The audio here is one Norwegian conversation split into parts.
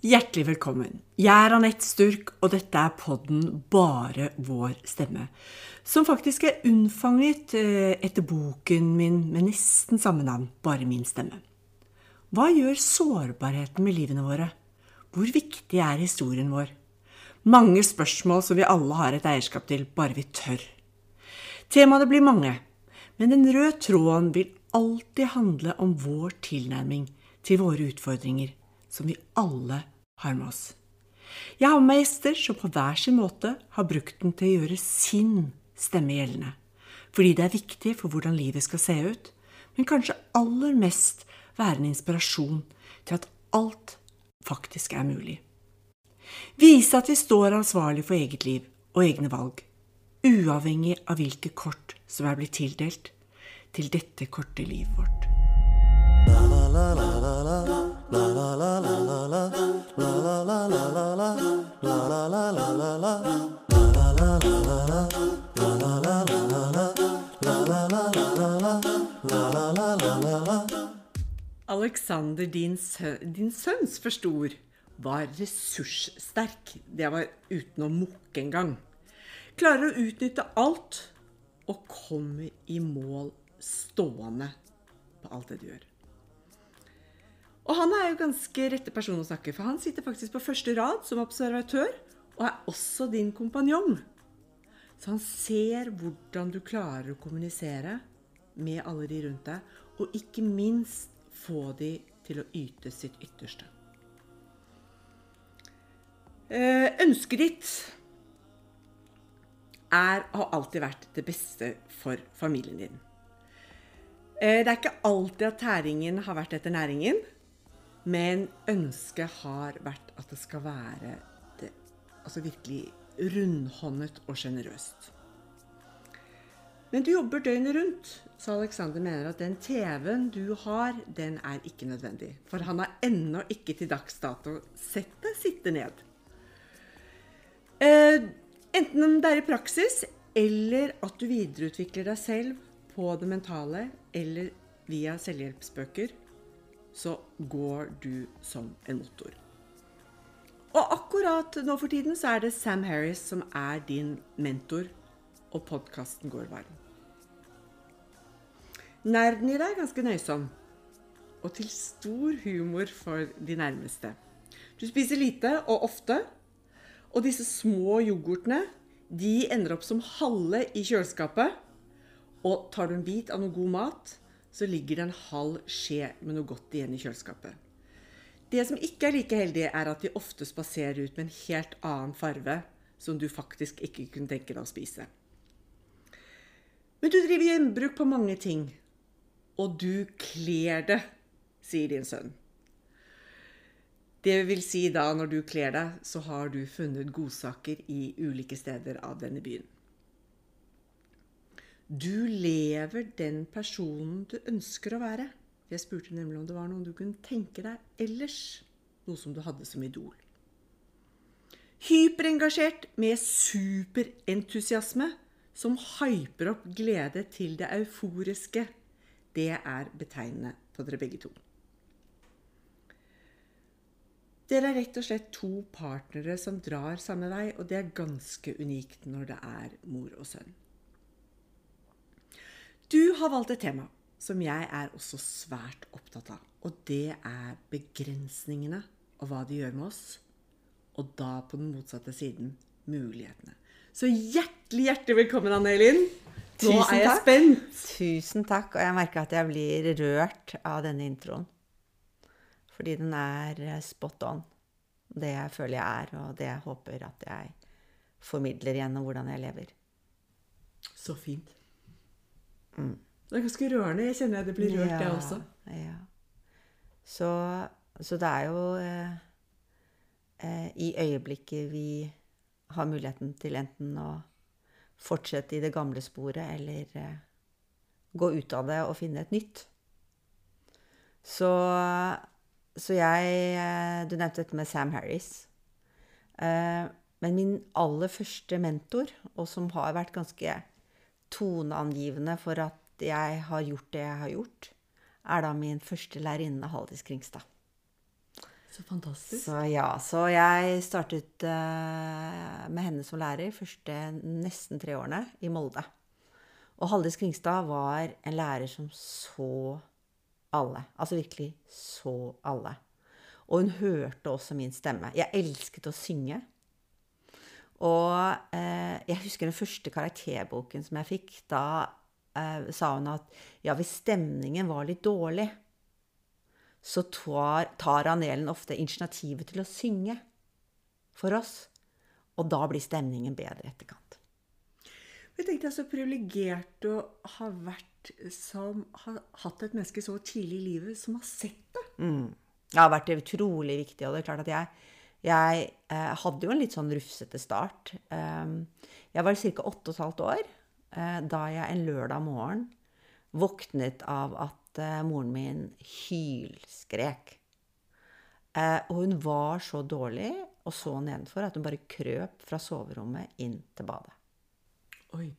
Hjertelig velkommen. Jeg er Anette Sturk, og dette er podden Bare vår stemme. Som faktisk er unnfanget eh, etter boken min med nesten samme navn, Bare min stemme. Hva gjør sårbarheten med livene våre? Hvor viktig er historien vår? Mange spørsmål som vi alle har et eierskap til, bare vi tør. Temaene blir mange, men den røde tråden vil alltid handle om vår tilnærming til våre utfordringer som vi alle har med oss. Jeg har med gjester som på hver sin måte har brukt den til å gjøre sin stemme gjeldende. Fordi det er viktig for hvordan livet skal se ut, men kanskje aller mest være en inspirasjon til at alt faktisk er mulig. Vise at vi står ansvarlig for eget liv og egne valg, uavhengig av hvilke kort som er blitt tildelt til dette korte livet vårt. Alexander, din, sø din sønns første ord var ressurssterk. Det var uten å mukke engang. Klarer å utnytte alt og kommer i mål stående på alt det du gjør. Og han er jo ganske rette person å snakke, for han sitter faktisk på første rad som observatør, og er også din kompanjong. Så han ser hvordan du klarer å kommunisere med alle de rundt deg, og ikke minst få de til å yte sitt ytterste. Eh, ønsket ditt er, har alltid vært det beste for familien din. Eh, det er ikke alltid at tæringen har vært etter næringen. Men ønsket har vært at det skal være det, altså virkelig rundhåndet og sjenerøst. Men du jobber døgnet rundt, så Alexander mener at den TV-en du har, den er ikke nødvendig. For han har ennå ikke til dags dato sett deg sitte ned. Eh, enten det er i praksis, eller at du videreutvikler deg selv på det mentale, eller via selvhjelpsbøker, så går du som en motor. Og akkurat nå for tiden så er det Sam Harris som er din mentor, og podkasten går varm. Nerden i deg er ganske nøysom, og til stor humor for de nærmeste. Du spiser lite og ofte, og disse små yoghurtene de ender opp som halve i kjøleskapet. Og tar du en bit av noe god mat, så ligger det en halv skje med noe godt igjen i kjøleskapet. Det som ikke er like heldig, er at de ofte spaserer ut med en helt annen farve som du faktisk ikke kunne tenke deg å spise. Men du driver gjenbruk på mange ting, og du kler det, sier din sønn. Det vil si da, når du kler deg, så har du funnet godsaker i ulike steder av denne byen. Du lever den personen du ønsker å være. Jeg spurte nemlig om det var noen du kunne tenke deg ellers. Noe som du hadde som idol. Hyperengasjert med superentusiasme som hyper opp glede til det euforiske. Det er betegnende på dere begge to. Dere er rett og slett to partnere som drar samme vei, og det er ganske unikt når det er mor og sønn. Du har valgt et tema som jeg er også svært opptatt av. Og det er begrensningene og hva de gjør med oss. Og da på den motsatte siden mulighetene. Så hjertelig, hjertelig velkommen, Anne Elin. Nå Tusen er jeg takk. spent. Tusen takk. Og jeg merker at jeg blir rørt av denne introen. Fordi den er spot on. Det jeg føler jeg er, og det jeg håper at jeg formidler gjennom hvordan jeg lever. Så fint. Mm. Det er ganske rørende. Jeg kjenner at det blir rørt, ja, jeg også. Ja. Så, så, det er jo eh, eh, i øyeblikket vi har muligheten til enten å fortsette i det gamle sporet eller eh, gå ut av det og finne et nytt. Så, så jeg eh, Du nevnte dette med Sam Harris. Eh, men min aller første mentor, og som har vært ganske toneangivende for at jeg har gjort det jeg har gjort, er da min første lærerinne, Haldis Kringstad. Så fantastisk. Så ja, så jeg startet uh, med henne som lærer første nesten tre årene i Molde. Og Haldis Kringstad var en lærer som så alle. Altså virkelig så alle. Og hun hørte også min stemme. Jeg elsket å synge. Og eh, jeg husker den første karakterboken som jeg fikk. Da eh, sa hun at ja, hvis stemningen var litt dårlig, så tar, tar Anelen ofte initiativet til å synge for oss. Og da blir stemningen bedre etterkant. Jeg tenkte så privilegert å ha vært som har hatt et menneske så tidlig i livet som har sett det. Det har vært utrolig viktig. Og det er klart at jeg, jeg eh, hadde jo en litt sånn rufsete start. Um, jeg var ca. åtte og et halvt år eh, da jeg en lørdag morgen våknet av at eh, moren min hylskrek. Eh, og hun var så dårlig og så nedenfor at hun bare krøp fra soverommet inn til badet. Oi.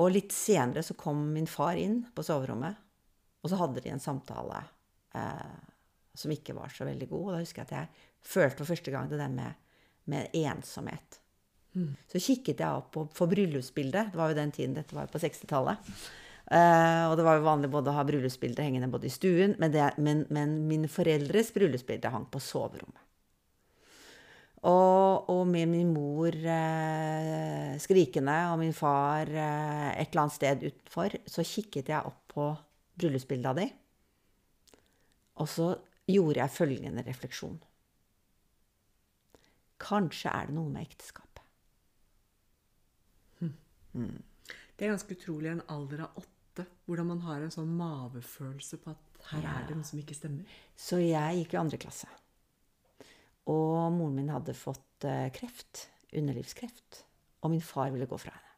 Og litt senere så kom min far inn på soverommet, og så hadde de en samtale eh, som ikke var så veldig god. Og da husker jeg at jeg følte for første gang det der med, med ensomhet. Så kikket jeg opp på, på bryllupsbildet. Det var jo den tiden, dette var jo på 60-tallet. Uh, og det var jo vanlig både å ha bryllupsbildet hengende både i stuen, men, det, men, men mine foreldres bryllupsbilde hang på soverommet. Og, og med min mor eh, skrikende og min far eh, et eller annet sted utenfor, så kikket jeg opp på bryllupsbildet av de. Og så gjorde jeg følgende refleksjon. Kanskje er det noe med ekteskapet. Det er ganske utrolig i en alder av åtte, hvordan man har en sånn mavefølelse på at her er det noe som ikke stemmer. Så jeg gikk i andre klasse. Og moren min hadde fått eh, kreft. Underlivskreft. Og min far ville gå fra henne.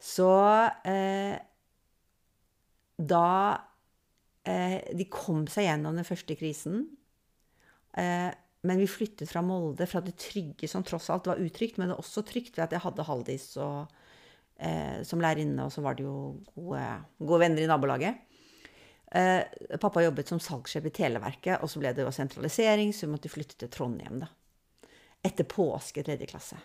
Så eh, da eh, De kom seg gjennom den første krisen. Eh, men vi flyttet fra Molde, fra det trygge som tross alt var utrygt, men det var også trygt ved at jeg hadde Haldis og, eh, som lærerinne, og så var det jo gode, gode venner i nabolaget. Eh, pappa jobbet som salgssjef i Televerket, og så ble det jo sentralisering, så vi måtte flytte til Trondheim, da. Etter påske tredje klasse.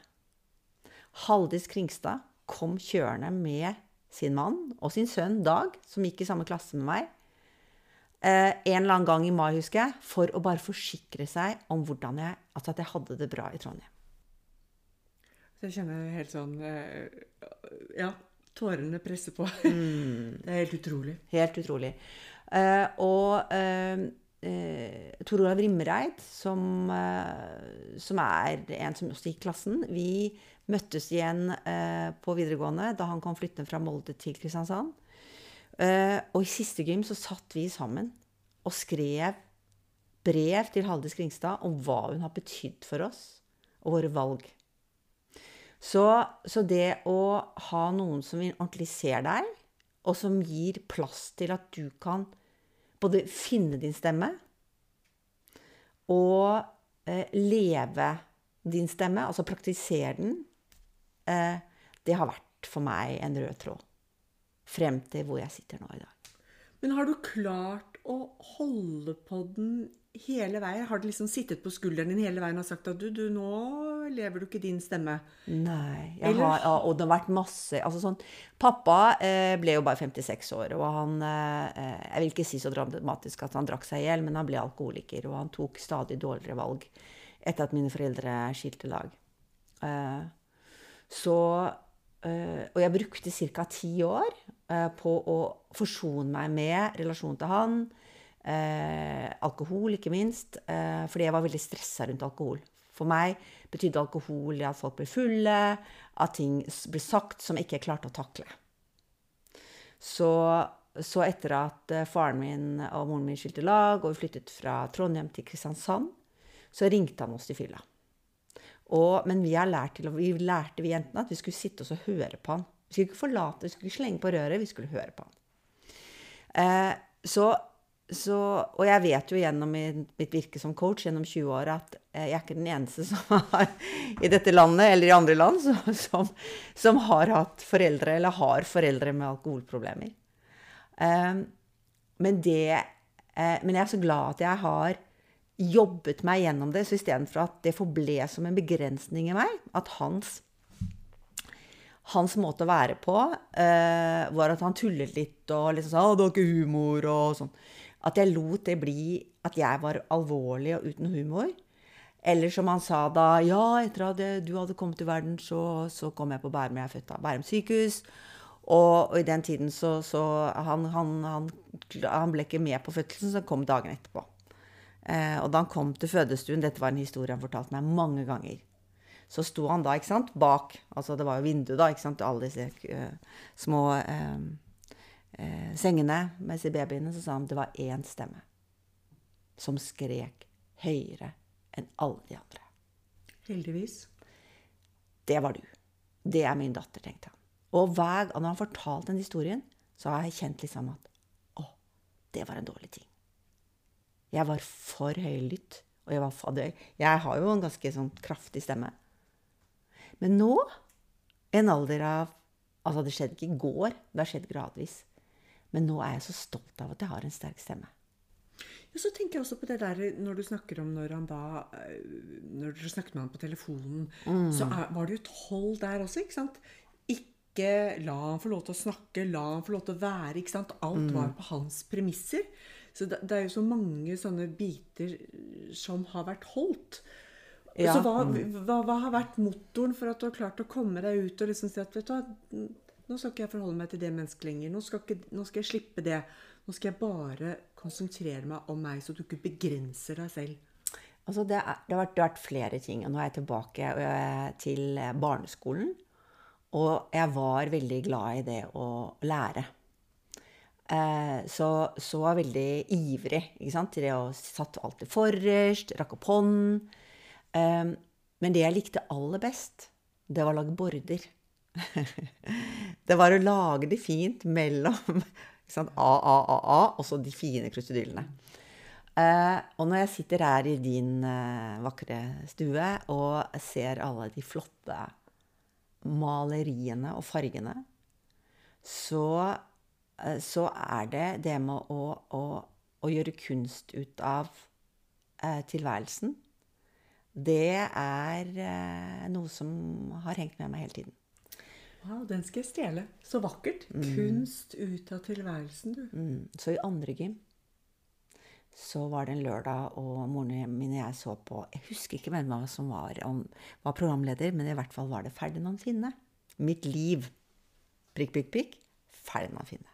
Haldis Kringstad kom kjørende med sin mann og sin sønn Dag, som gikk i samme klasse med meg, en eller annen gang i mai, husker jeg, for å bare forsikre seg om hvordan jeg, altså at jeg hadde det bra i Trondheim. Så jeg kjenner helt sånn eh, Ja, tårene presser på. Mm. Det er helt utrolig. Helt utrolig. Eh, og eh, eh, Tor Olav Rimreid, som, eh, som er en som også gikk klassen, vi møttes igjen eh, på videregående da han kom flyttende fra Molde til Kristiansand. Eh, og i siste gym så satt vi sammen og skrev brev til Haldis Kringstad om hva hun har betydd for oss og våre valg. Så, så det å ha noen som ordentlig ser deg, og som gir plass til at du kan både finne din stemme og uh, leve din stemme, altså praktisere den, uh, det har vært for meg en rød tråd. Frem til hvor jeg sitter nå i dag. Men har du klart å holde på den hele veien? Har det liksom sittet på skulderen din hele veien og sagt at du, du nå lever du ikke din stemme? Nei. Har, ja, og det har vært masse altså sånn, Pappa eh, ble jo bare 56 år, og han eh, Jeg vil ikke si så dramatisk at han drakk seg i hjel, men han ble alkoholiker, og han tok stadig dårligere valg etter at mine foreldre skilte lag. Eh, så eh, Og jeg brukte ca. ti år på å forsone meg med relasjonen til han. Eh, alkohol, ikke minst. Eh, fordi jeg var veldig stressa rundt alkohol. For meg betydde alkohol at folk ble fulle, at ting ble sagt som jeg ikke klarte å takle. Så, så etter at eh, faren min og moren min skilte lag, og vi flyttet fra Trondheim til Kristiansand, så ringte han oss til fylla. Og, men vi, lært til, vi lærte vi jentene at vi skulle sitte oss og høre på han. Skulle ikke forlate, skulle ikke slenge på røret, vi skulle høre på han. Eh, så, så, og jeg vet jo gjennom mitt virke som coach gjennom 20 år at eh, jeg er ikke den eneste som har, i dette landet eller i andre land som, som, som har hatt foreldre eller har foreldre med alkoholproblemer. Eh, men det Eh, men jeg er så glad at jeg har jobbet meg gjennom det, så istedenfor at det forble som en begrensning i meg, at hans hans måte å være på uh, var at han tullet litt og liksom sa 'Å, du har ikke humor', og sånn. At jeg lot det bli at jeg var alvorlig og uten humor. Eller som han sa da 'Ja, etter at du hadde kommet til verden, så, så kom jeg på Bærum. Jeg er født av Bærum sykehus'. Og, og, i den tiden så, så han, han, han, han, ble ikke med på fødselen, så han kom dagen etterpå. Uh, og da han kom til fødestuen Dette var en historie han fortalte meg mange ganger så sto han da ikke sant, bak Altså det var jo vindu, da, ikke sant, alle disse uh, små uh, uh, sengene med disse babyene. Så sa han det var én stemme som skrek høyere enn alle de andre. Heldigvis. Det var du. Det er min datter, tenkte han. Og hver gang han fortalte den historien, så har jeg kjent liksom at å, det var en dårlig ting. Jeg var for høylytt. Og jeg var. Jeg har jo en ganske sånn kraftig stemme. Men nå, en alder av Altså, det skjedde ikke i går, det har skjedd gradvis. Men nå er jeg så stolt av at jeg har en sterk stemme. Ja, så tenker jeg også på det der når du snakker om når han da øh, Når dere snakket med han på telefonen, mm. så er, var det jo et hold der også, ikke sant? Ikke la han få lov til å snakke, la han få lov til å være. ikke sant? Alt mm. var på hans premisser. Så det, det er jo så mange sånne biter som har vært holdt. Ja. Så hva, mm. hva, hva, har vært motoren for at du har klart å komme deg ut og liksom si at vet du nå skal ikke jeg forholde meg til det mennesket lenger. Nå skal, ikke, nå skal, jeg slippe det. Nå skal jeg bare konsentrere meg om meg, så du ikke begrenser deg selv. Altså det, er, det, har vært, det, har vært, flere ting. og Nå er jeg tilbake til barneskolen. Og jeg var veldig glad i det å lære. Eh, så, så var jeg veldig ivrig ikke sant? til det å satt alltid forrest, rakk opp hånden. Um, men det jeg likte aller best, det var å lage border. det var å lage det fint mellom sant, A, A, A, A, og så de fine krusedyllene. Uh, og når jeg sitter her i din uh, vakre stue og ser alle de flotte maleriene og fargene, så, uh, så er det det med å, å, å gjøre kunst ut av tilværelsen det er eh, noe som har hengt med meg hele tiden. Wow, den skal jeg stjele. Så vakkert. Mm. Kunst ut av tilværelsen, du. Mm. Så i andre gym så var det en lørdag, og moren min og jeg så på Jeg husker ikke hvem som var, om, var programleder, men i hvert fall var det Ferdinand Finne. Mitt liv. Prikk, prikk, prikk. Ferdinand Finne.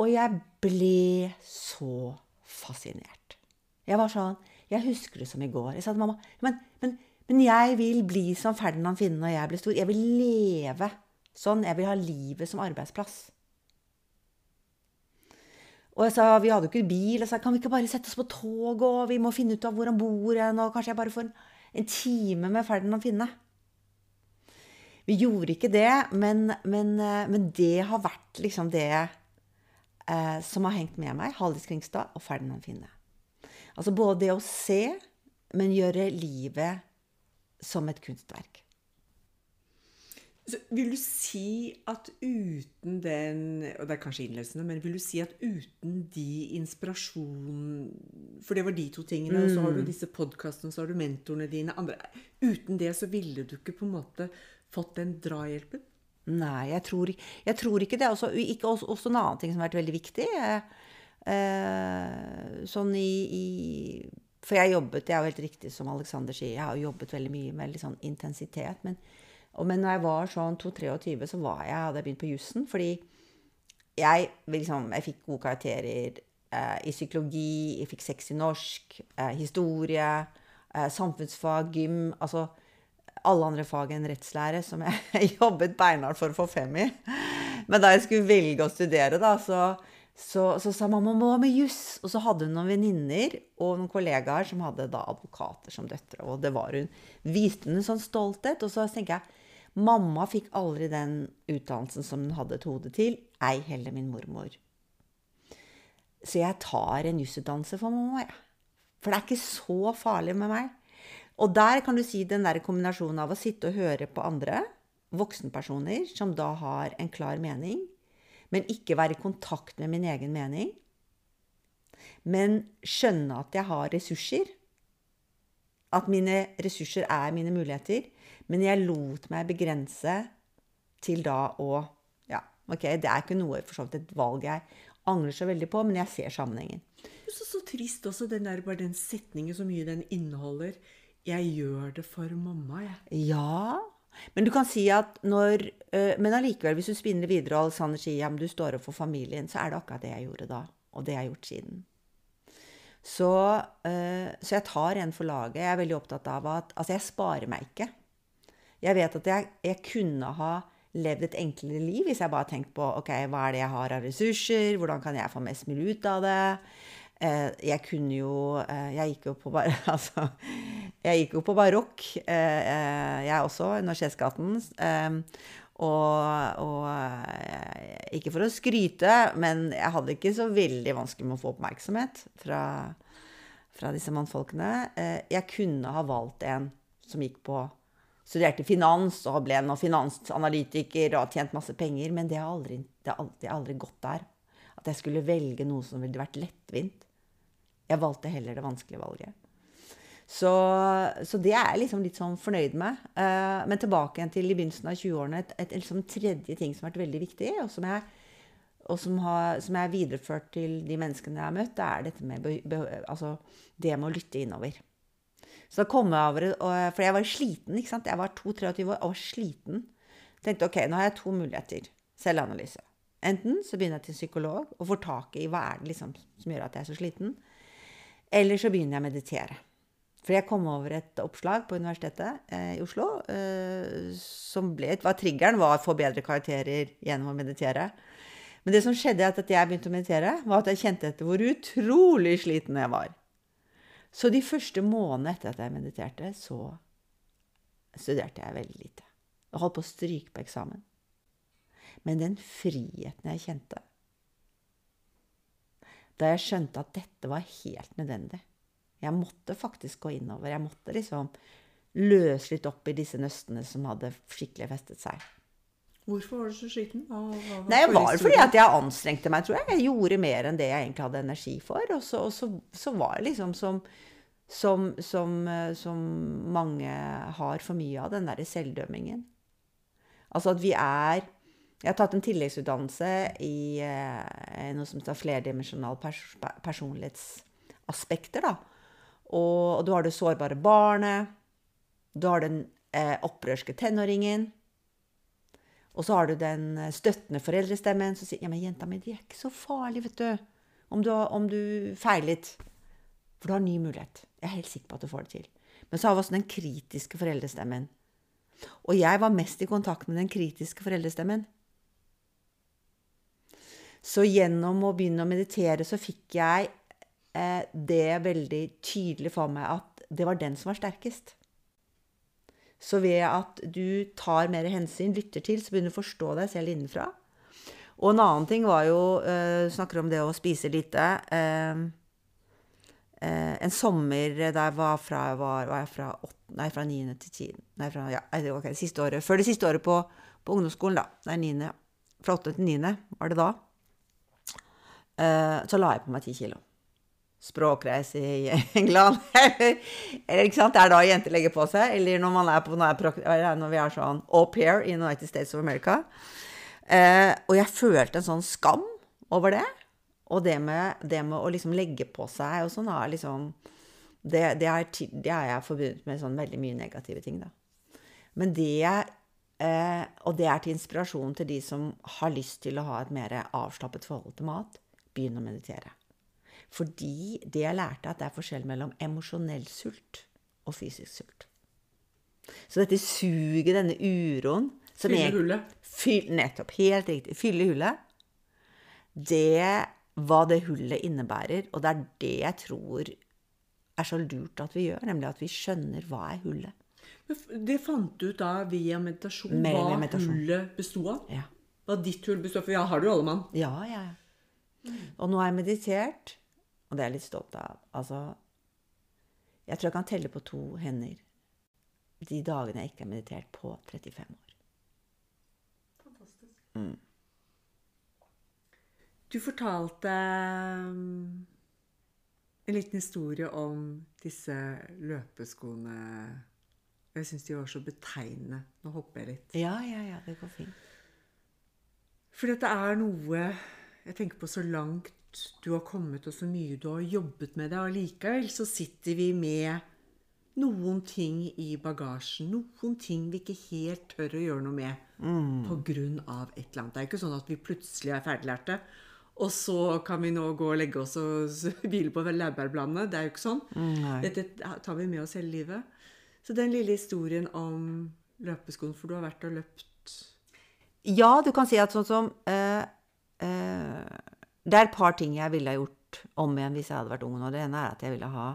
Og jeg ble så fascinert. Jeg var sånn jeg husker det som i går. Jeg sa til mamma men, men, men jeg vil bli som Ferdinand Finne når jeg blir stor. Jeg vil leve sånn. Jeg vil ha livet som arbeidsplass. Og jeg sa, Vi hadde jo ikke bil. Jeg sa kan vi ikke bare sette oss på tog, og vi må finne ut av hvor han bor hen, og kanskje jeg bare får en, en, time med Ferdinand Finne. Vi gjorde ikke det, men, men, eh, men det har vært liksom det eh, som har hengt med meg. Hallis Kringstad og Ferdinand Finne. Altså både det å se, men gjøre livet som et kunstverk. Så vil du si at uten den Og det er kanskje innløsende, men vil du si at uten de inspirasjonen For det var de to tingene. Mm. Og så har du mm. disse podkastene, så har du mentorene dine. Andre, uten det så ville du ikke på en måte fått den drahjelpen? Nei, jeg tror, jeg tror ikke det. Også, ikke, også, også, en annen ting som har vært veldig viktig. Eh, Eh, sånn i, i, For jeg jobbet, det er jo helt riktig som Alexander sier, jeg har jobbet veldig mye med litt sånn intensitet. Men, og, men når jeg var sånn 22, så var jeg, hadde jeg begynt på jussen. Fordi jeg, liksom, jeg fikk gode karakterer eh, i psykologi, jeg fikk sex i norsk, eh, historie, eh, samfunnsfag, gym. Altså alle andre fag enn rettslære, som jeg jobbet beinhardt for å få fem i. Men da jeg skulle velge å studere, da, så så, så sa mamma må med juss? Og så hadde hun noen venninner og noen kollegaer som hadde da advokater som døtre. Og det var hun viste hun en sånn stolthet. Og så tenker jeg mamma fikk aldri den utdannelsen som hun hadde et hode til. Ei heller min mormor. Så jeg tar en jusutdannelse for mamma, jeg. Ja. For det er ikke så farlig med meg. Og der kan du si den der kombinasjonen av å sitte og høre på andre, voksenpersoner, som da har en klar mening, men ikke være i kontakt med min egen mening. Men skjønne at jeg har ressurser. At mine ressurser er mine muligheter. Men jeg lot meg begrense til da å Ja, OK, det er ikke noe for så vidt et valg jeg angrer så veldig på, men jeg ser sammenhengen. Så, så trist også, den der, bare den setningen, så mye den inneholder. Jeg gjør det for mamma, jeg. Ja, men du kan si at når Men allikevel, hvis du spinner videre, og Alexander sier ja, men du står opp for familien, så er det akkurat det jeg gjorde da. Og det jeg har gjort siden. Så, øh, så jeg tar en for laget. Jeg er veldig opptatt av at Altså, jeg sparer meg ikke. Jeg vet at jeg, jeg kunne ha levd et enklere liv hvis jeg bare tenkte på ok, hva er det jeg har av ressurser, hvordan kan jeg få mest mulig ut av det. Eh, jeg kunne jo eh, Jeg gikk jo på bare Altså, jeg gikk jo på barokk, eh, jeg også, Universitetsgaten. Og, og ikke for å skryte, men jeg hadde ikke så veldig vanskelig med å få oppmerksomhet fra, fra disse mannfolkene. Jeg kunne ha valgt en som gikk på studerte finans og ble en finansanalytiker og tjent masse penger, men det har aldri, aldri, aldri gått der. At jeg skulle velge noe som ville vært lettvint. Jeg valgte heller det vanskelige valget. Så, så det er jeg liksom litt sånn fornøyd med. Uh, men tilbake igjen til i begynnelsen av 20-årene. Et, et, et liksom tredje ting som har vært veldig viktig, og som jeg og som, har, som jeg har videreført til de menneskene jeg har møtt, det er dette med be, altså det med å lytte innover. Så da kom jeg over For jeg var sliten. ikke sant? Jeg var 22-23 år og var sliten. Tenkte ok, nå har jeg to muligheter. Selvanalyse. Enten så begynner jeg til psykolog og får tak i hva er det liksom som gjør at jeg er så sliten. Eller så begynner jeg å meditere. For jeg kom over et oppslag på Universitetet eh, i Oslo eh, som ble, var triggeren var å få bedre karakterer gjennom å meditere. Men det som skjedde etter at jeg begynte å meditere, var at jeg kjente etter hvor utrolig sliten jeg var. Så de første månedene etter at jeg mediterte, så studerte jeg veldig lite. Jeg holdt på å stryke på eksamen. Men den friheten jeg kjente da jeg skjønte at dette var helt nødvendig Jeg måtte faktisk gå innover. Jeg måtte liksom løse litt opp i disse nøstene som hadde skikkelig festet seg. Hvorfor var du så sliten? Nei, jeg var fordi at jeg anstrengte meg, tror jeg. Jeg gjorde mer enn det jeg egentlig hadde energi for. Og så, og så, så var det liksom som, som, som, som, mange har for mye av, den derre selvdømmingen. Altså at vi er Jeg har tatt en tilleggsutdannelse i eh, noe som heter flerdimensjonal pers personlighetsaspekter, da. Og, og, du har det sårbare barnet. Du har den eh, opprørske tenåringen. Og så har du den eh, støttende foreldrestemmen som sier ja, men jenta mi, det er ikke så farlig, vet du. Om du, om du feiler. For du har ny mulighet. Jeg er helt sikker på at du får det til. Men så har vi også den kritiske foreldrestemmen. Og jeg var mest i kontakt med den kritiske foreldrestemmen. Så gjennom å begynne å meditere så fikk jeg det veldig tydelig for meg at det var den som var sterkest. Så ved at du tar mer hensyn, lytter til, så begynner du å forstå deg selv innenfra. Og en annen ting var jo Du Snakker om det å spise lite. Uh, en sommer da jeg var fra, var, var jeg fra, 8, nei, fra 9. til 10. Nei, fra, ja, okay, siste året, før det siste året på, på ungdomsskolen, da. Er 9. Fra 8. til 9. var det da. så la jeg på meg 10 kilo språkreise i England. eller ikke sant? Det er da jenter legger på seg. Eller når, man er på, når vi er sånn au pair i United States of America. Eh, og jeg følte en sånn skam over det. Og det med, det med å liksom legge på seg og sånn er liksom det, det, er, det er jeg forbundet med sånn veldig mye negative ting, da. Men det eh, Og det er til inspirasjon til de som har lyst til å ha et mer avslappet forhold til mat. Begynn å meditere. Fordi det jeg lærte, at det er forskjell mellom emosjonell sult og fysisk sult. Så dette suget, denne uroen Fylle hullet. Fyll, nettopp. Helt riktig. Fylle hullet. Det hva det hullet innebærer, og det er det jeg tror er så lurt at vi gjør, nemlig at vi skjønner hva er hullet. Det fant du ut da via meditasjon, Mer hva meditasjon. hullet bestod av? Ja. Hva ditt hull bestod av? For ja, har du alle mann? Ja, ja. Og nå har jeg meditert og det er jeg litt stolt av. Altså Jeg tror jeg kan telle på to hender de dagene jeg ikke har meditert på 35 år. Fantastisk. Mm. Du fortalte um, en liten historie om disse løpeskoene. Jeg syns de var så betegnende. Nå hopper jeg litt. Ja, ja, ja, det går fint. Fordi at det er noe Jeg tenker på så langt du har kommet, og så mye du har jobbet med det. Allikevel så sitter vi med noen ting i bagasjen. Noen ting vi ikke helt tør å gjøre noe med på grunn av et eller annet. Det er ikke sånn at vi plutselig er ferdiglærte. Og så kan vi nå gå og legge oss og hvile på laurbærbladene. Det er jo ikke sånn. nei. Dette tar vi med oss hele livet. Så den lille historien om løpeskoen, for du har vært og løpt Ja, du kan si at sånn som eh, eh, Det er et par ting jeg ville ha gjort om igjen hvis jeg hadde vært ung nå. Det ene er at jeg ville ha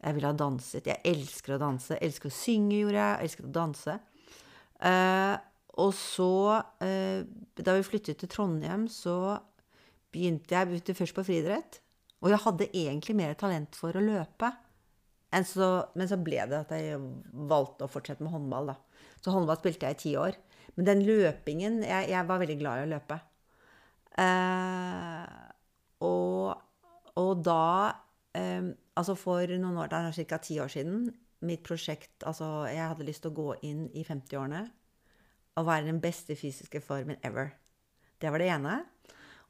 jeg ville ha danset. Jeg elsker å danse. Jeg elsker å synge, gjorde jeg. Jeg elsker å danse. Eh, og så, eh, da vi flyttet til Trondheim, så begynte jeg begynte først på friidrett. Og jeg hadde egentlig mer talent for å løpe. så, men så ble det at jeg valgte å fortsette med håndball. da. Så håndball spilte jeg i ti år. Men den løpingen Jeg, jeg var veldig glad i å løpe. Eh, og, og da eh, Altså for noen år, det er ca. ti år siden, mitt prosjekt Altså, jeg hadde lyst til å gå inn i 50-årene og være den beste fysiske formen ever. Det var det ene.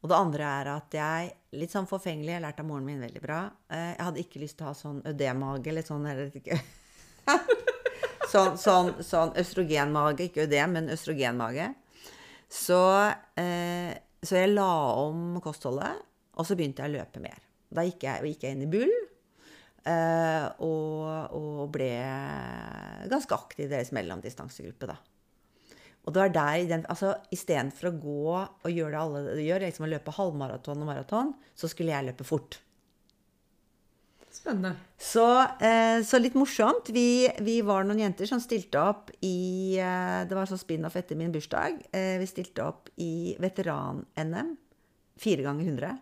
Og det andre er at jeg, litt sånn forfengelig, jeg lærte av moren min veldig bra eh, Jeg hadde ikke lyst til å ha sånn ødemmage, eller sånn eller ikke Sånn, sånn, sånn østrogenmage, ikke ødem, men østrogenmage. Så, eh, så jeg la om kostholdet, og så begynte jeg å løpe mer. Da gikk jeg, gikk jeg inn i Bull, eh, og, og ble ganske aktiv i deres mellomdistansegruppe, da. Og det var der, altså Istedenfor å gå og gjøre det alle gjør, liksom å løpe halvmaraton og maraton, så skulle jeg løpe fort. Spennende. Så, eh, så litt morsomt. Vi, vi var noen jenter som stilte opp i eh, Det var sånn spin-off etter min bursdag. Eh, vi stilte opp i veteran-NM. Fire ganger 100.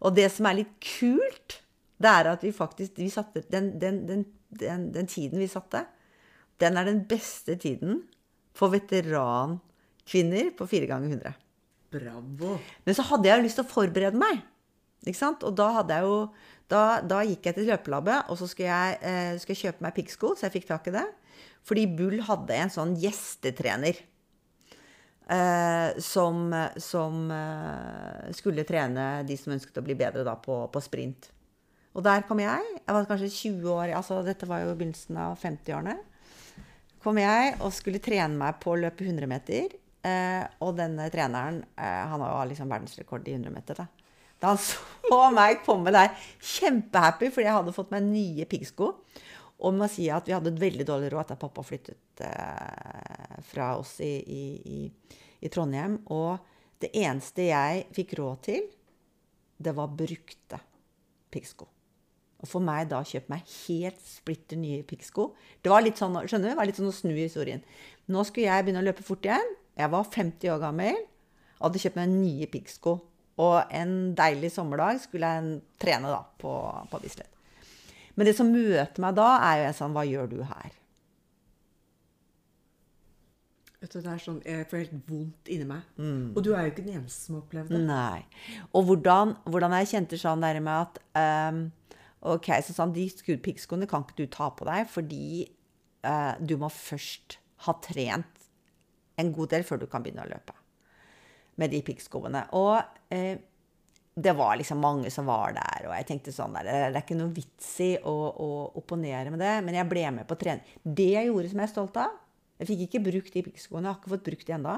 Og det som er litt kult, det er at vi faktisk vi satte, den, den, den, den, den tiden vi satte, den er den beste tiden for veterankvinner på fire ganger 100. Bravo. Men så hadde jeg jo lyst til å forberede meg. Ikke sant? Og da hadde jeg jo Da, da gikk jeg til løpelabbet, og så skulle jeg, eh, skulle jeg kjøpe meg piggsko, så jeg fikk tak i det. Fordi Bull hadde en sånn gjestetrener. Eh, som som eh, skulle trene de som ønsket å bli bedre da på, på sprint. Og der kom jeg. Jeg var kanskje 20 år, altså dette var jo begynnelsen av 50-årene. Kom jeg og skulle trene meg på å løpe 100 meter. Eh, og denne treneren, eh, han har jo liksom verdensrekord i 100 meter. Da. Da han så meg komme der kjempehappy fordi jeg hadde fått meg nye piggsko. Og må si at vi hadde et veldig dårlig råd da pappa flyttet eh, fra oss i, i, i, i Trondheim. Og det eneste jeg fikk råd til, det var brukte piggsko. Og for meg da kjøpt meg helt splitter nye piggsko. Det var litt sånn, skjønner du, det var litt sånn å snu historien. Nå skulle jeg begynne å løpe fort igjen. Jeg var 50 år gammel og hadde kjøpt meg nye piggsko. Og en deilig sommerdag skulle jeg trene da på, på Bislett. Men det som møter meg da, er jo en sånn Hva gjør du her? Vet du, det er sånn, Jeg får helt vondt inni meg. Og du er jo ikke den eneste som har opplevd det. Nei. Og hvordan, hvordan jeg kjente sånn der med at um, Ok, så sånn, de skud- kan ikke du ta på deg, fordi uh, du må først ha trent en god del før du kan begynne å løpe med de piggskoene. Og eh, det var liksom mange som var der, og jeg tenkte sånn der, Det er ikke noe vits i å, å opponere med det, men jeg ble med på trening. Det jeg gjorde som jeg er stolt av Jeg fikk ikke brukt de piggskoene, jeg har ikke fått brukt de ennå.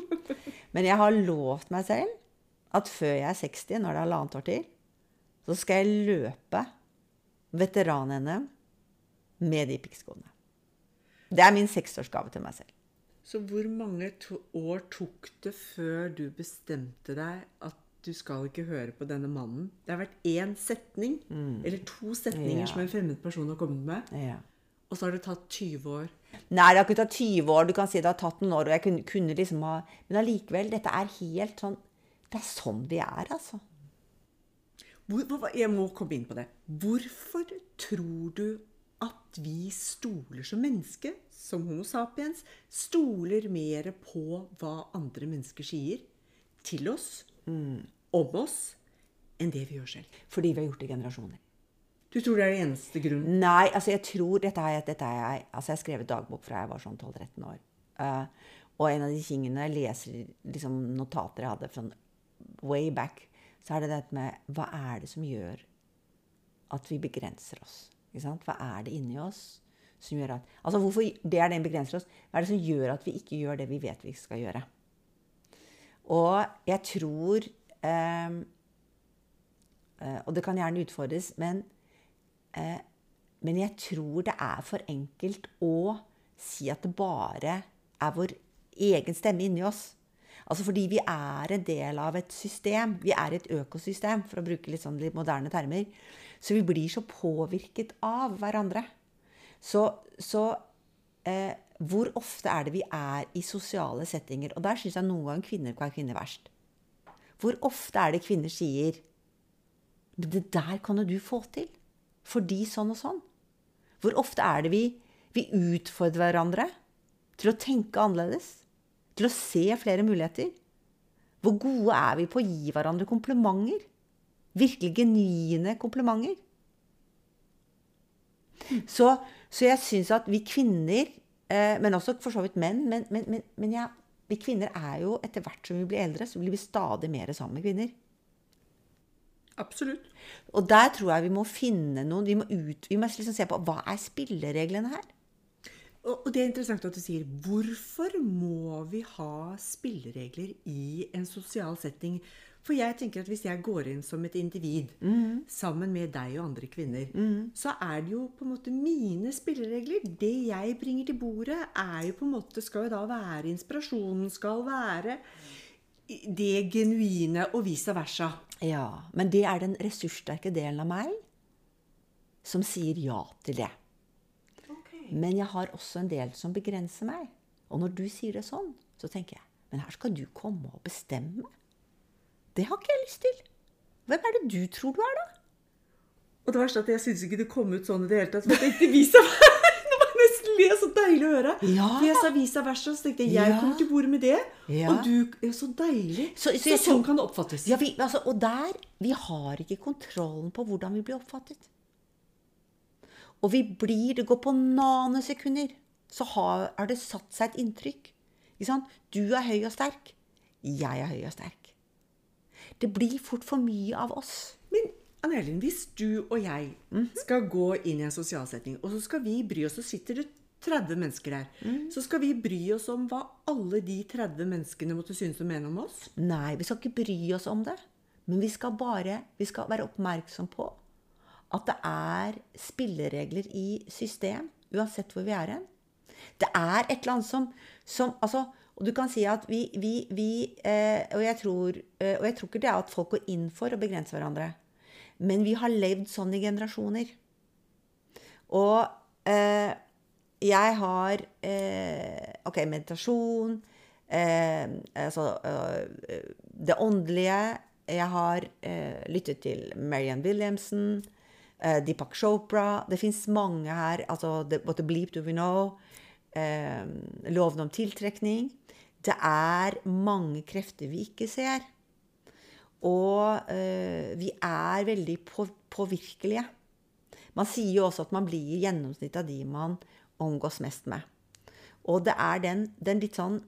Men jeg har lovt meg selv at før jeg er 60, når det er halvannet år til, så skal jeg løpe veteran-NM med de piggskoene. Det er min seksårsgave til meg selv. Så hvor mange to år tok det før du bestemte deg at du skal ikke høre på denne mannen? Det har vært én setning, eller to setninger Ja. som en fremmed person har kommet med. Ja. Og så har det tatt 20 år. Nei, det har ikke tatt 20 år. Du kan si det har tatt noen år. og jeg kunne, kunne liksom ha... Men allikevel, dette er helt sånn Det er sånn vi er, altså. Hvor, jeg må komme inn på det. Hvorfor tror du at vi stoler som menneske, som Homo sapiens, stoler mer på hva andre mennesker sier til oss, om oss, enn det vi gjør selv? Fordi vi har gjort det i generasjoner. Du tror det er det eneste grunnen? Nei, altså jeg tror dette er, dette er jeg Altså jeg har skrevet dagbok fra jeg var sånn 12-13 år. Uh, og en av de tingene jeg leser liksom notater jeg hadde fra way back, så er det dette med Hva er det som gjør at vi begrenser oss? Hva er det inni oss som gjør at Altså hvorfor det er den begrenser oss? Hva er det som gjør at vi ikke gjør det vi vet vi skal gjøre? Og jeg tror eh, eh, Og det kan gjerne utfordres, men Eh, men jeg tror det er for enkelt å si at det bare er vår egen stemme inni oss. Altså fordi vi er en del av et system. Vi er et økosystem, for å bruke litt sånn litt moderne termer. Så vi blir så påvirket av hverandre. Så, så eh, hvor ofte er det vi er i sosiale settinger? Og der syns jeg noen ganger kvinner kan være kvinner verst. Hvor ofte er det kvinner sier Det der kan jo du få til fordi sånn og sånn. Hvor ofte er det vi, vi utfordrer hverandre til å tenke annerledes? Til å se flere muligheter? Hvor gode er vi på å gi hverandre komplimenter? Virkelig genuine komplimenter? Så, så jeg syns at vi kvinner, eh, men også for så vidt menn Men, men, men, men ja, vi kvinner er jo etter hvert som vi blir eldre, så blir vi stadig mer sammen med kvinner. Absolutt. Og der tror jeg vi må finne noen Vi må, ut, vi må liksom se på hva er spillereglene her. Og det er interessant at du sier hvorfor må vi ha spilleregler i en sosial setting? For jeg tenker at hvis jeg går inn som et individ mm. sammen med deg og andre kvinner, mm. så er det jo på en måte mine spilleregler. Det jeg bringer til bordet, er jo på en måte skal jo da være inspirasjonen, skal være det genuine, og vice versa. Ja, men det er den ressurssterke delen av meg som sier ja til det. Men jeg har også en del som begrenser meg. Og når du sier det sånn, så tenker jeg Men her skal du komme og bestemme? Det har ikke jeg lyst til. Hvem er det du tror du er, da? Og det verste er at jeg syns ikke det kom ut sånn i det hele tatt. Det jeg tenkte, meg det er så deilig å høre. Ja. For jeg sa vis visa versa, så tenkte jeg jeg kommer til bordet med det. Ja. Og du er så deilig. Så, så, så sånn kan det oppfattes. Ja, vi, altså, og der Vi har ikke kontrollen på hvordan vi blir oppfattet. Og vi blir Det går på nanosekunder. Så har, har det satt seg et inntrykk. Du er høy og sterk. Jeg er høy og sterk. Det blir fort for mye av oss. Men Anne hvis du og jeg mhm. skal gå inn i en sosial setting, og så skal vi bry oss, så sitter det 30 mennesker der. Mm. Så skal vi bry oss om hva alle de 30 menneskene måtte synes og mene om oss? Nei, vi skal ikke bry oss om det. Men vi skal bare vi skal være oppmerksom på at det er spilleregler i system, uansett hvor vi er hen. Det er et eller annet som, som altså, Og du kan si at vi, vi, vi eh, og, jeg tror, eh, og jeg tror ikke det er at folk går inn for å begrense hverandre. Men vi har levd sånn i generasjoner. Og eh, jeg har eh, OK, meditasjon eh, Altså eh, det åndelige. Jeg har lyttet til Marianne Williamson, eh, Deepak Chopra Det fins mange her. Altså What the bleep do we know? Eh, loven om tiltrekning. Det er mange krefter vi ikke ser. Og vi er veldig på, påvirkelige. Man sier jo også at man blir i gjennomsnitt av de man omgås mest med. Og det er den, den litt sånn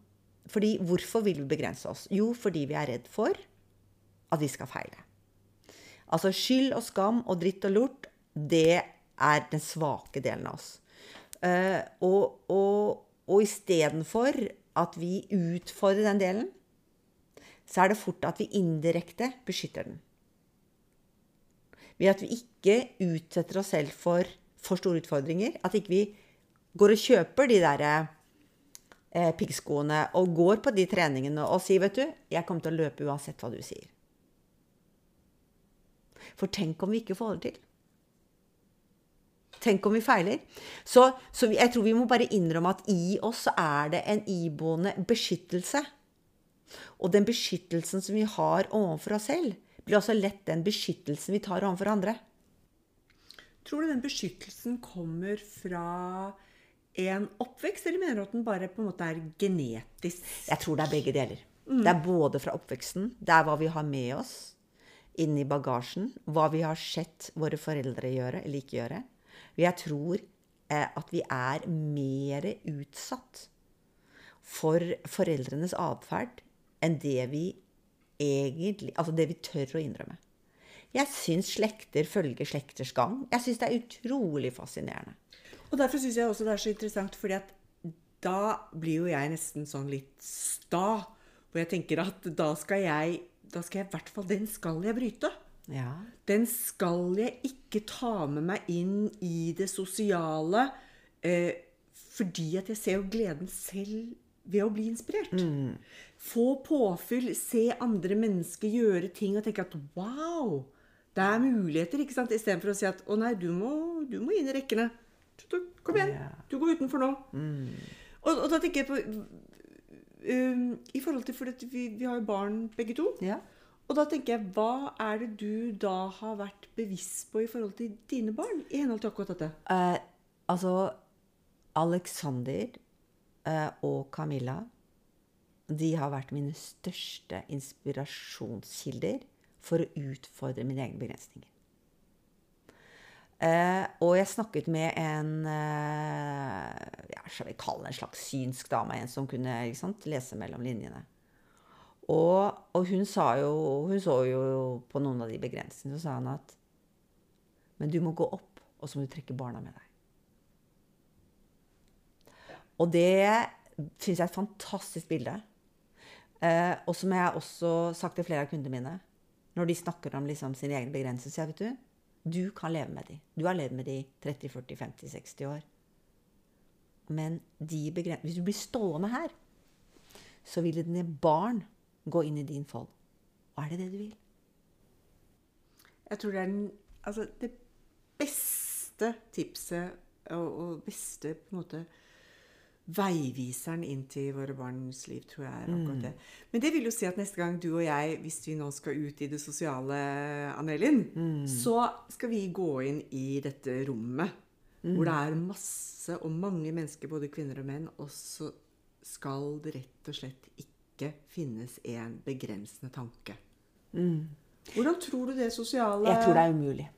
fordi Hvorfor vil vi begrense oss? Jo, fordi vi er redd for at vi skal feile. Altså skyld og skam og dritt og lort, det er den svake delen av oss. Uh, og, og, og istedenfor at vi utfordrer den delen, så er det fort at vi indirekte beskytter den. Ved at vi ikke utsetter oss selv for for store utfordringer. At ikke vi går og kjøper de der eh, piggskoene og går på de treningene og sier, vet du, jeg kommer til å løpe uansett hva du sier. For tenk om vi ikke får det til. Tenk om vi feiler. Så, så, jeg tror vi må bare innrømme at i oss er det en iboende beskyttelse. Og den beskyttelsen som vi har overfor oss selv, blir også lett den beskyttelsen vi tar overfor andre. Tror du den beskyttelsen kommer fra en oppvekst, eller mener du at den bare på en måte er genetisk? Jeg tror det er begge deler. Mm. Det er både fra oppveksten, det er hva vi har med oss. Inn i bagasjen hva vi har sett våre foreldre gjøre eller ikke gjøre. Jeg tror eh, at vi er mer utsatt for foreldrenes atferd enn det vi egentlig Altså det vi tør å innrømme. Jeg syns slekter følger slekters gang. Jeg syns det er utrolig fascinerende. Og derfor syns jeg også det er så interessant, fordi at da blir jo jeg nesten sånn litt sta. Hvor jeg tenker at da skal jeg Da skal jeg i hvert fall Den skal jeg bryte. Ja. Den skal jeg ikke ta med meg inn i det sosiale. Eh, fordi at jeg ser jo gleden selv ved å bli inspirert. Få påfyll, se andre mennesker gjøre ting og tenke at wow, det er muligheter. ikke sant? Istedenfor å si at å nei, du må, du må inn i rekkene. Kom igjen, du går utenfor nå. Og, og da tenker jeg på um, I forhold til For vi, vi har jo barn begge to. ja. Og da tenker jeg, hva er det du da har vært bevisst på i forhold til dine barn? I henhold til akkurat dette? Eh, altså Alexander eh, og Camilla de har vært mine største inspirasjonskilder for å utfordre mine egne begrensninger. Eh, og jeg snakket med en eh, ja, skal vi kalle en slags synsk dame, en som kunne sant, lese mellom linjene. Og, og hun jo Hun så jo på noen av de begrensningene, så sa han at Men du må gå opp, og så må du trekke barna med deg. Og det syns jeg er et fantastisk bilde. Eh, og som jeg også sagt til flere av kundene mine, når de snakker om liksom sine egne begrensninger, sier jeg, vet du, du kan leve med de. Du har levd med de 30, 40, 50, 60 år. Men hvis du blir stående her, så vil dine barn gå inn i din fold. Og er det det du vil? Jeg tror det er den, altså, det beste tipset og, og beste på en måte veiviseren inn til våre barns liv, tror jeg er akkurat det. Men det vil jo si at neste gang du og jeg, hvis vi nå skal ut i det sosiale, Anelin, så skal vi gå inn i dette rommet hvor det er masse og mange mennesker, både kvinner og menn, og så skal det rett og slett ikke finnes en begrensende tanke. Hvordan tror du det sosiale Jeg tror det er umulig.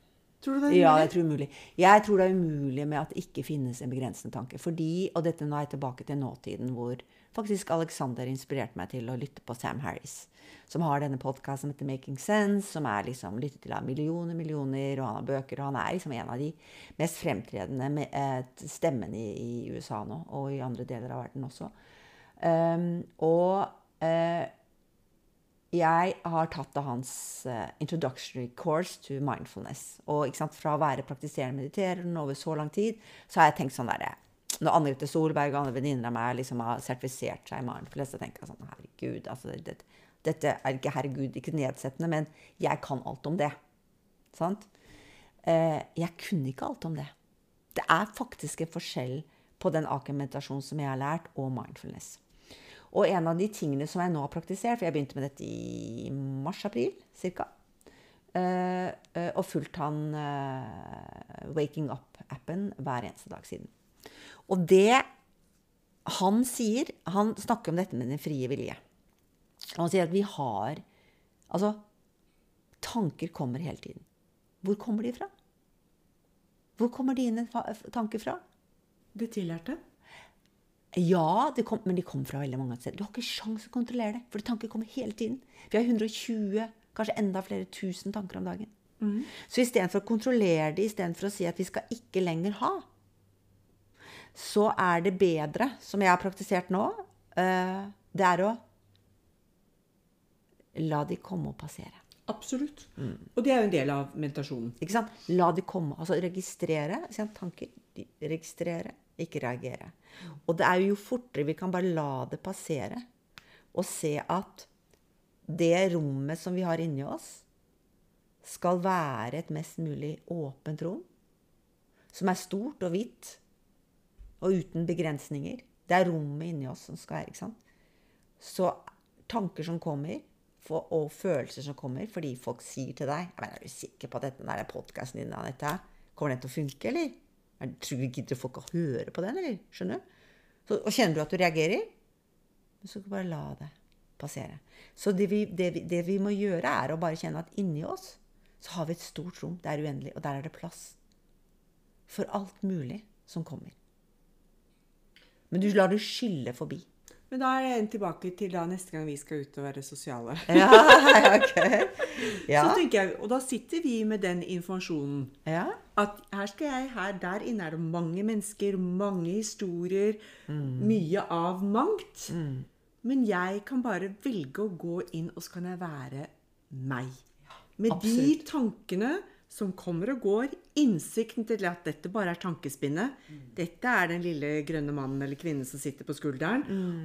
Tror du det er Ja, jeg tror umulig. Jeg tror det er umulig med at det ikke finnes en begrensende tanke. Fordi, og dette nå er jeg tilbake til nåtiden, hvor faktisk Alexander inspirerte meg til å lytte på Sam Harris. Som har denne podkasten som heter Making Sense, som er liksom lyttet til av millioner, millioner, og han har bøker, og han er liksom en av de mest fremtredende med, eh, stemmene i, i USA nå, og i andre deler av verden også. Um, og eh, jeg har tatt av hans uh, introductory course to mindfulness. Og sant, fra å være praktiserende mediterende over så lang tid, så har jeg tenkt sånn derre Når Anne-Grete Solberg og andre venninner av meg liksom har sertifisert seg i mindfulness, så tenker jeg sånn Herregud, altså det, dette er ikke herregud, ikke nedsettende, men jeg kan alt om det. Sant? Uh, jeg kunne ikke alt om det. Det er faktisk en forskjell på den akermentasjonen som jeg har lært, og mindfulness. Og en av de tingene som jeg nå har praktisert, for jeg begynte med dette i mars-april ca., og fulgt han eh, Waking Up-appen hver eneste dag siden. Og det han sier Han snakker om dette med den frie vilje. Han sier at vi har Altså, tanker kommer hele tiden. Hvor kommer de fra? Hvor kommer dine tanker fra? Det tillærte? Ja, det kom, men de kommer fra veldig mange steder. Du har ikke sjans å kontrollere det, for tanker kommer hele tiden. Vi har 120, kanskje enda flere tusen tanker om dagen. Så istedenfor å kontrollere det, istedenfor å si at vi skal ikke lenger ha, så er det bedre, som jeg har praktisert nå, eh, det er å la de komme og passere. Absolutt. Og det er jo en del av meditasjonen. Ikke sant? La de komme. Altså registrere tanker. Registrere, ikke reagere. Og det er jo fortere vi kan bare la det passere, og se at det rommet som vi har inni oss, skal være et mest mulig åpent rom. Som er stort og hvitt, og uten begrensninger. Det er rommet inni oss som skal være. ikke sant? Så tanker som kommer, for, og følelser som kommer fordi folk sier til deg jeg 'Er du sikker på at dette der podkasten din Anette, kommer den til å funke, eller?' Er- Tror du gidder folk å høre på den, eller? Skjønner du? Så, og kjenner du at du reagerer, så skal du bare la det. passere. Så det vi, det, vi, det vi må gjøre, er å bare kjenne at inni oss så har vi et stort rom. Det er uendelig, og der er det plass for alt mulig som kommer. Men du lar det skylle forbi. Men da er en tilbake til da neste gang vi skal ut og være sosiale. Ja, ok. Ja. Så tenker jeg, Og da sitter vi med den informasjonen. ja. At her skal jeg, her, der inne er det mange mennesker, mange historier, mye av mangt. Men jeg kan bare velge å gå inn, og så kan jeg være meg. Med de tankene som kommer og går, innsikten til at dette bare er tankespinnet. Dette er den lille grønne mannen eller kvinnen som sitter på skulderen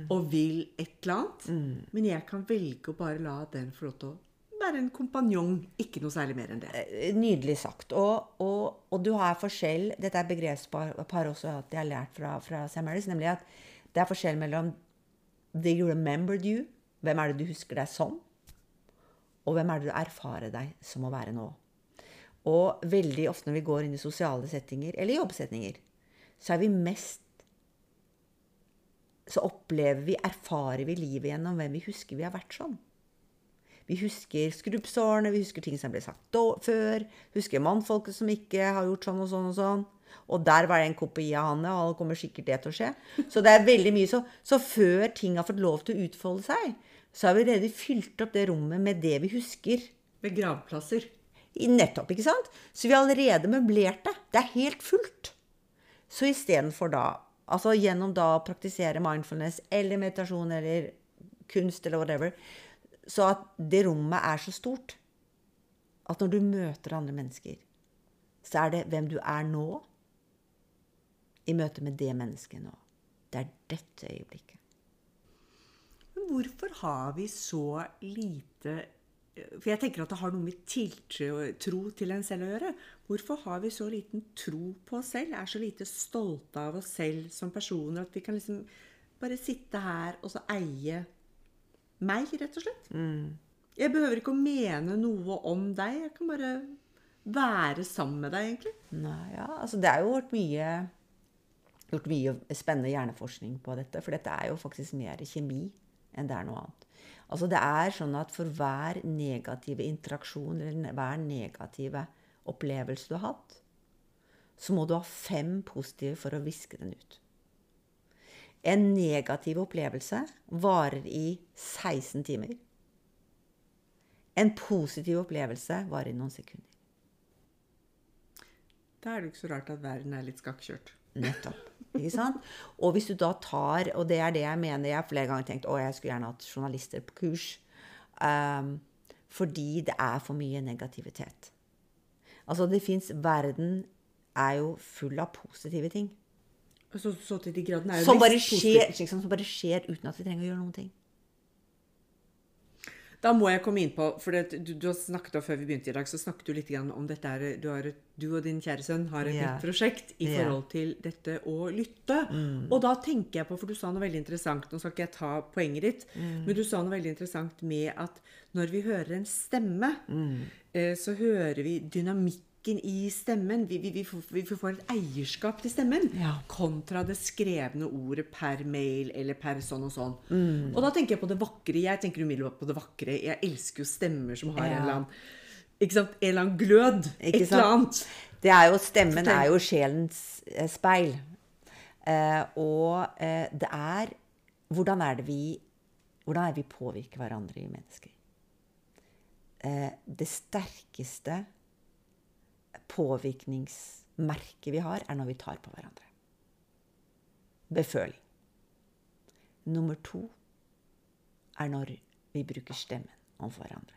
og vil et eller annet. Men jeg kan velge å bare la den få lov til å være en kompanjong, ikke noe særlig mer enn det. Eh, Nydelig sagt. Og, og, og du har forskjell Dette er begrepspar par også at jeg har lært fra, fra Sam Harris, nemlig at det er forskjell mellom They remembered you, hvem er det du husker deg som, og hvem er det du erfarer deg som å være nå. Og veldig ofte når vi går inn i sosiale settinger, eller jobbsettinger, så er vi mest Så opplever vi, erfarer vi livet gjennom hvem vi husker vi har vært som. Vi husker skrubbsårene, vi husker ting som ble sagt før. Husker mannfolket som ikke har gjort sånn og sånn og sånn. Og der var det en kopi av Hanne, og det kommer sikkert det til å skje. Så det er veldig mye så, så før ting har fått lov til å utfolde seg, så har vi allerede fylt opp det rommet med det vi husker. Med gravplasser. Nettopp, ikke sant? Så vi har allerede møblert det. Det er helt fullt. Så istedenfor da, altså gjennom da å praktisere mindfulness eller meditasjon eller kunst eller whatever, så at det rommet er så stort at når du møter andre mennesker, så er det hvem du er nå, i møte med det mennesket nå. Det er dette øyeblikket. Men hvorfor har vi så lite For jeg tenker at det har noe med tiltro til en selv å gjøre. Hvorfor har vi så liten tro på oss selv? Er så lite stolte av oss selv som personer at vi kan liksom bare sitte her og så eie meg, rett og slett? Jeg behøver ikke å mene noe om deg. Jeg kan bare være sammen med deg, egentlig. Nei, ja, altså det er jo gjort mye, gjort mye spennende hjerneforskning på dette. For dette er jo faktisk mer kjemi enn det er noe annet. Altså det er sånn at for hver negative interaksjon eller hver negative opplevelse du har hatt, så må du ha fem positive for å viske den ut. En negativ opplevelse varer i 16 timer. En positiv opplevelse varer i noen sekunder. Da er det ikke så rart at verden er litt skakkjørt. Nettopp. Ikke sant? Og hvis du da tar, og det er det jeg mener Jeg har flere ganger tenkt å jeg skulle gjerne hatt journalister på kurs. Um, fordi det er for mye negativitet. Altså, det fins Verden er jo full av positive ting. Så, så til de gradene er jo Som bare, skjer, liksom, som bare skjer uten at vi trenger å gjøre noen ting. Da må jeg komme inn på For det, du, du har snakket om før vi begynte i dag, så snakket du litt om dette her, du, har, et- du og din kjære sønn har et yeah. nytt prosjekt i. Mm. forhold til dette å lytte. Og da tenker jeg på, for du sa noe veldig interessant Nå skal ikke jeg ta poenget ditt, Mm. men du sa noe veldig interessant med at når vi hører en stemme, Mm. eh, så hører vi dynamikken i stemmen. Vi, vi, vi, får, vi får et eierskap til stemmen. Ja. Kontra det skrevne ordet per mail eller per sånn og sånn. Mm. Og da tenker jeg på det vakre. Jeg tenker umiddelbart på det vakre. Jeg elsker jo stemmer som har Ja. en eller annen ikke sant? En eller annen glød. Ikke et sant? eller annet. Det er jo, stemmen Fortell. er jo sjelens eh, speil. Eh, og eh, det er Hvordan er det vi hvordan er det vi påvirker hverandre i mennesker? Eh, det sterkeste påvirkningsmerket vi har, er når vi tar på hverandre. Beføling. Nummer to er når vi bruker stemmen overfor hverandre.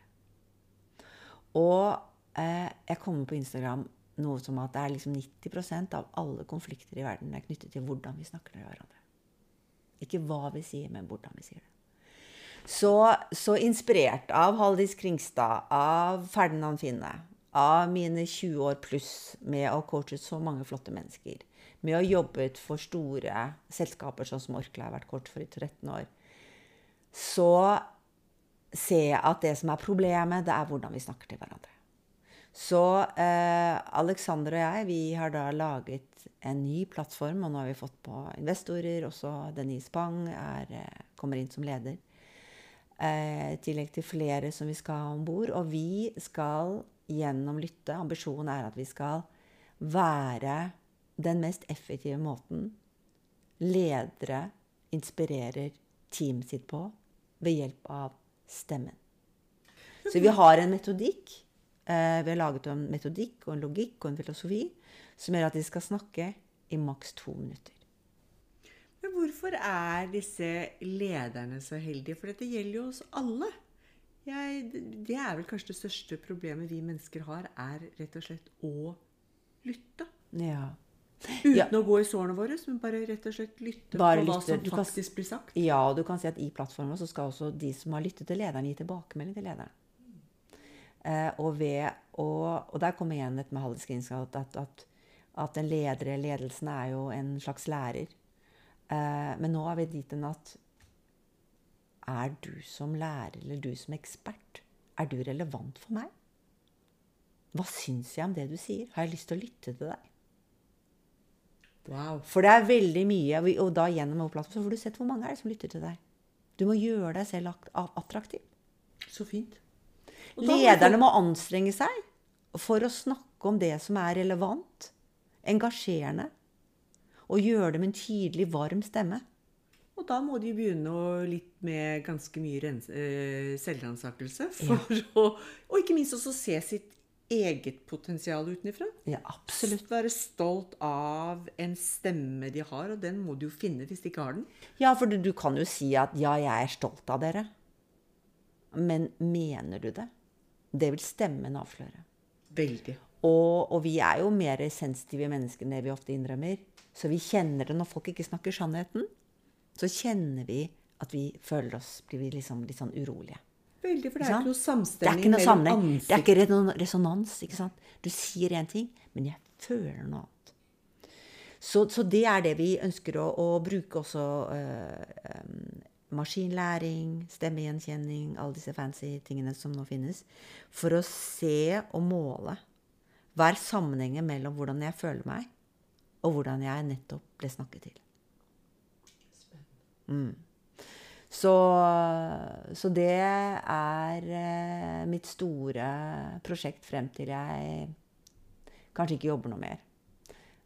Og eh, jeg kommer på Instagram noe som at det er liksom 90% av alle konflikter i verden er knyttet til hvordan vi snakker til hverandre. Ikke hva vi sier, men hvordan vi sier det. Så, så inspirert av Haldis Kringstad, av Ferdinand Finne, av mine 20 år pluss med å coache så mange flotte mennesker, med å ha jobbet for store selskaper sånn som Orkla har vært coach for i 13 år, så ser jeg at det som er problemet, det er hvordan vi snakker til hverandre. Så eh, Alexander og jeg vi har da laget en ny plattform, og nå har vi fått på investorer. Også Denise Pang er, eh, kommer inn som leder. eh, i tillegg til flere som vi skal ha om bord. Og vi skal gjennom lytte Ambisjonen er at vi skal være den mest effektive måten ledere inspirerer teamet sitt på ved hjelp av stemmen. Så vi har en metodikk. Eh, vi har laget en metodikk og en logikk og en filosofi som gjør at de skal snakke i maks to minutter. Men hvorfor er disse lederne så heldige? For dette gjelder jo oss alle. Jeg, det er vel kanskje det største problemet vi mennesker har, er rett og slett å lytte. Ja. Uten Ja. å gå i sårene våre, men bare rett og slett lytte Bare på hva lytte. som faktisk kan- blir sagt. Ja, og du kan si at i plattformen så skal også de som har lyttet til lederen, gi tilbakemelding til lederen. Eh, og, ved, og, og der kommer igjen dette med Halldeskrinsk, at, at, at, at en leder eller ledelsen er jo en slags lærer. Eh, men nå er vi dit hen at er du som lærer eller du som ekspert, er du relevant for meg? Hva syns jeg om det du sier? Har jeg lyst til å lytte til deg? Wow. For det er veldig mye, og da gjennom plattform så får du sett hvor mange er det som lytter til deg. Du må gjøre deg selv attraktiv. Så fint. Lederne må anstrenge seg for å snakke om det som er relevant, engasjerende, og gjøre det med en tydelig, varm stemme. Og da må de begynne litt med ganske mye eh, selvransakelse. Å, og ikke minst også se sitt eget potensial utenfra. Ja, absolutt. Være stolt av en stemme de har, og den må du jo finne hvis de ikke har den. Ja, for du, du kan jo si at 'ja, jeg er stolt av dere'. Men mener du det? Det vil stemmen avsløre. Veldig. Og, og vi er jo mer sensitive mennesker enn det vi ofte innrømmer. Så vi kjenner det når folk ikke snakker sannheten. Så kjenner vi at vi føler oss blir vi liksom litt sånn urolige. Veldig, for det er ikke noe samstemning mellom sammenheng. Det er ikke noen resonans. ikke sant? Du sier én ting, men jeg føler noe annet. Så, så det er det vi ønsker å, å bruke også Øh, øh, maskinlæring, stemmegjenkjenning, alle disse fancy tingene som nå finnes, for å se og måle hva er sammenhengen mellom hvordan jeg føler meg, og hvordan jeg nettopp ble snakket til. Mm. Så, så det er eh, mitt store prosjekt frem til jeg kanskje ikke jobber noe mer.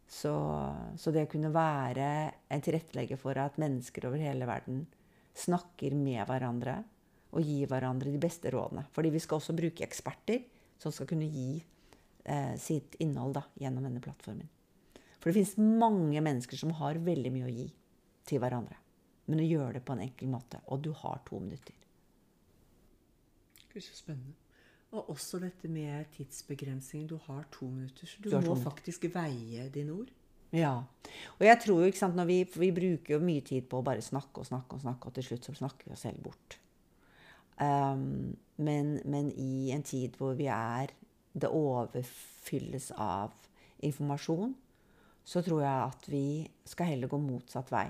Så, så det å kunne være en tilrettelegger for at mennesker over hele verden snakker med hverandre og gir hverandre de beste rådene. Fordi vi skal også bruke eksperter som skal kunne gi eh, sitt innhold da, gjennom denne plattformen. For det finnes mange mennesker som har veldig mye å gi til hverandre. Men å gjøre det på en enkel måte. Og du har to minutter. Gud, så spennende. Og også dette med tidsbegrensning. Du har to minutter, så du, Du må faktisk veie dine ord. Ja. Og jeg tror jo, ikke sant, når vi, vi bruker jo mye tid på å bare snakke og snakke og snakke, og til slutt så snakker vi oss selv bort. Um, men, men i en tid hvor vi er Det overfylles av informasjon, så tror jeg at vi skal heller gå motsatt vei.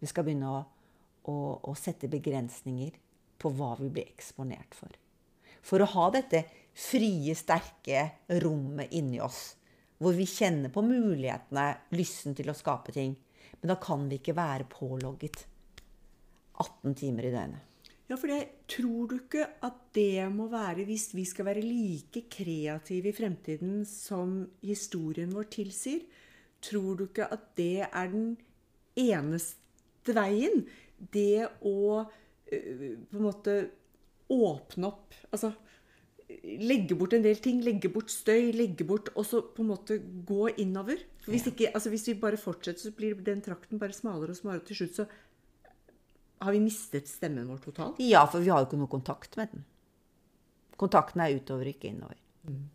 Vi skal begynne å, å, å sette begrensninger på hva vi blir eksponert for. For å ha dette frie, sterke rommet inni oss, hvor vi kjenner på mulighetene, lysten til å skape ting. Men da kan vi ikke være pålogget 18 timer i døgnet. Ja, for det, tror du ikke at det må være, hvis vi skal være like kreative i fremtiden som historien vår tilsier, tror du ikke at det er den eneste veien? Det å på en måte åpne opp Altså legge bort en del ting, legge bort støy, legge bort Og så på en måte gå innover. For hvis, ikke, altså hvis vi bare fortsetter, så blir den trakten bare smalere og smalere. Til slutt så har vi mistet stemmen vår totalt. Ja, for vi har jo ikke noe kontakt med den. Kontakten er utover, ikke innover.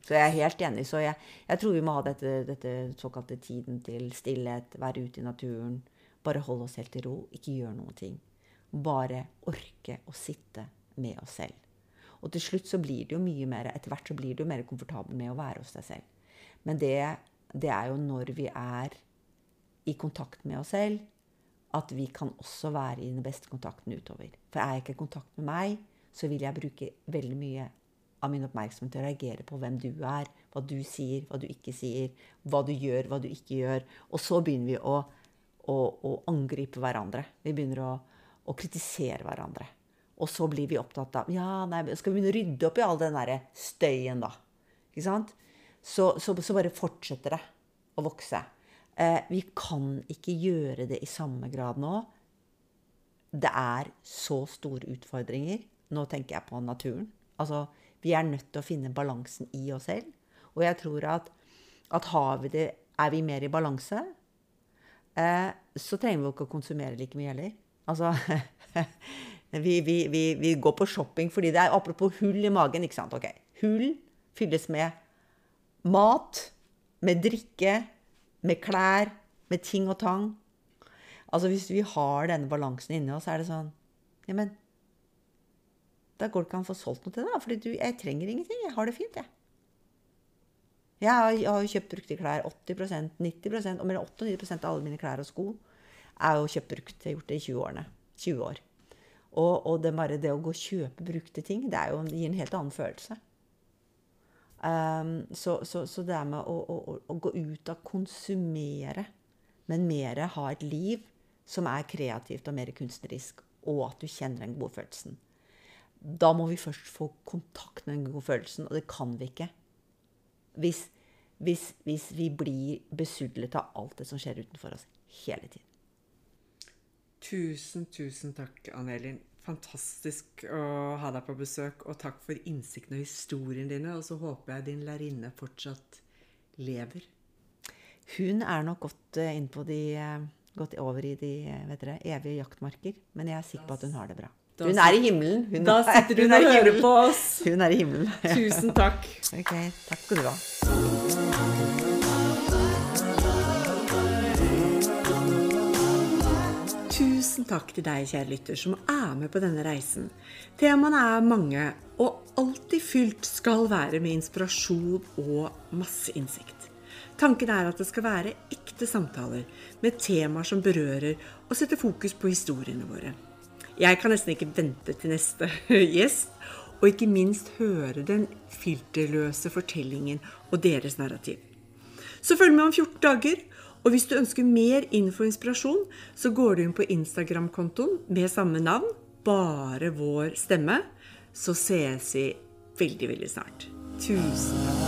Så jeg er helt enig. Så jeg, jeg tror vi må ha dette, dette såkalte tiden til stillhet, være ute i naturen. Bare holde oss helt i ro, ikke gjøre noen ting. Bare orke å sitte med oss selv. Og til slutt så blir det jo mye mer, etter hvert så blir du mer komfortabel med å være hos deg selv. Men det, det er jo når vi er i kontakt med oss selv, at vi kan også være i den beste kontakten utover. For er jeg ikke i kontakt med meg, så vil jeg bruke veldig mye av min oppmerksomhet til å reagere på hvem du er, hva du sier, hva du ikke sier, hva du gjør, hva du ikke gjør. Og så begynner vi å, å, å angripe hverandre. Vi begynner å, å kritisere hverandre. Og så blir vi opptatt av Ja, nei, skal vi begynne å rydde opp i all den derre støyen, da? Ikke sant? Så, så, så bare fortsetter det å vokse. Eh, vi kan ikke gjøre det i samme grad nå. Det er så store utfordringer. Nå tenker jeg på naturen. Altså, vi er nødt til å finne balansen i oss selv. Og jeg tror at, at har vi det, er vi mer i balanse, eh, så trenger vi ikke å konsumere like mye heller. Altså vi, vi, vi, vi, går på shopping fordi det er apropos hull i magen. ikke sant? Ok, Hull fylles med mat, med drikke, med klær, med ting og tang. Altså Hvis vi har denne balansen inni oss, er det sånn Ja, da går det ikke an å få solgt noe til deg. For jeg trenger ingenting. Jeg har det fint, jeg. Jeg har, jo kjøpt brukte klær. 80% 90% og mer 98% av alle mine klær og sko er jo kjøpt brukt. Jeg har gjort det i 20 årene. 20 år. Og, og det, bare det å gå og kjøpe brukte ting, det, jo, det gir en helt annen følelse. Um, så, så, så, det er med å, å, å, gå ut og konsumere, men mer ha et liv som er kreativt og mer kunstnerisk, og at du kjenner den gode følelsen. Da må vi først få kontakt med den gode følelsen, og det kan vi ikke hvis, hvis, hvis vi blir besudlet av alt det som skjer utenfor oss hele tiden. Tusen, tusen takk, Ann Elin. Fantastisk å ha deg på besøk, og takk for innsikten og historien dine. Og så håper jeg din lærerinne fortsatt lever. Hun er nok gått, innpå de, uh, gått over i de uh, dere, evige jaktmarker, men jeg er sikker på at hun har det bra. Hun er i himmelen. Hun, da sitter hun, hun og hører på oss. Hun er i himmelen. Tusen takk. Ok, takk skal du ha. Tusen takk til deg, kjære lytter, som er med på denne reisen. Temaene er mange, og alltid fylt skal være med inspirasjon og masse innsikt. Tanken er at det skal være ekte samtaler med temaer som berører og setter fokus på historiene våre. Jeg kan nesten ikke vente til neste gjest, og ikke minst høre den filterløse fortellingen og deres narrativ. Så følg med om 14 dager. Og hvis du ønsker mer info og inspirasjon, så går du inn på Instagram-kontoen med samme navn, bare vår stemme. Så ses vi veldig, veldig snart. Tusen takk.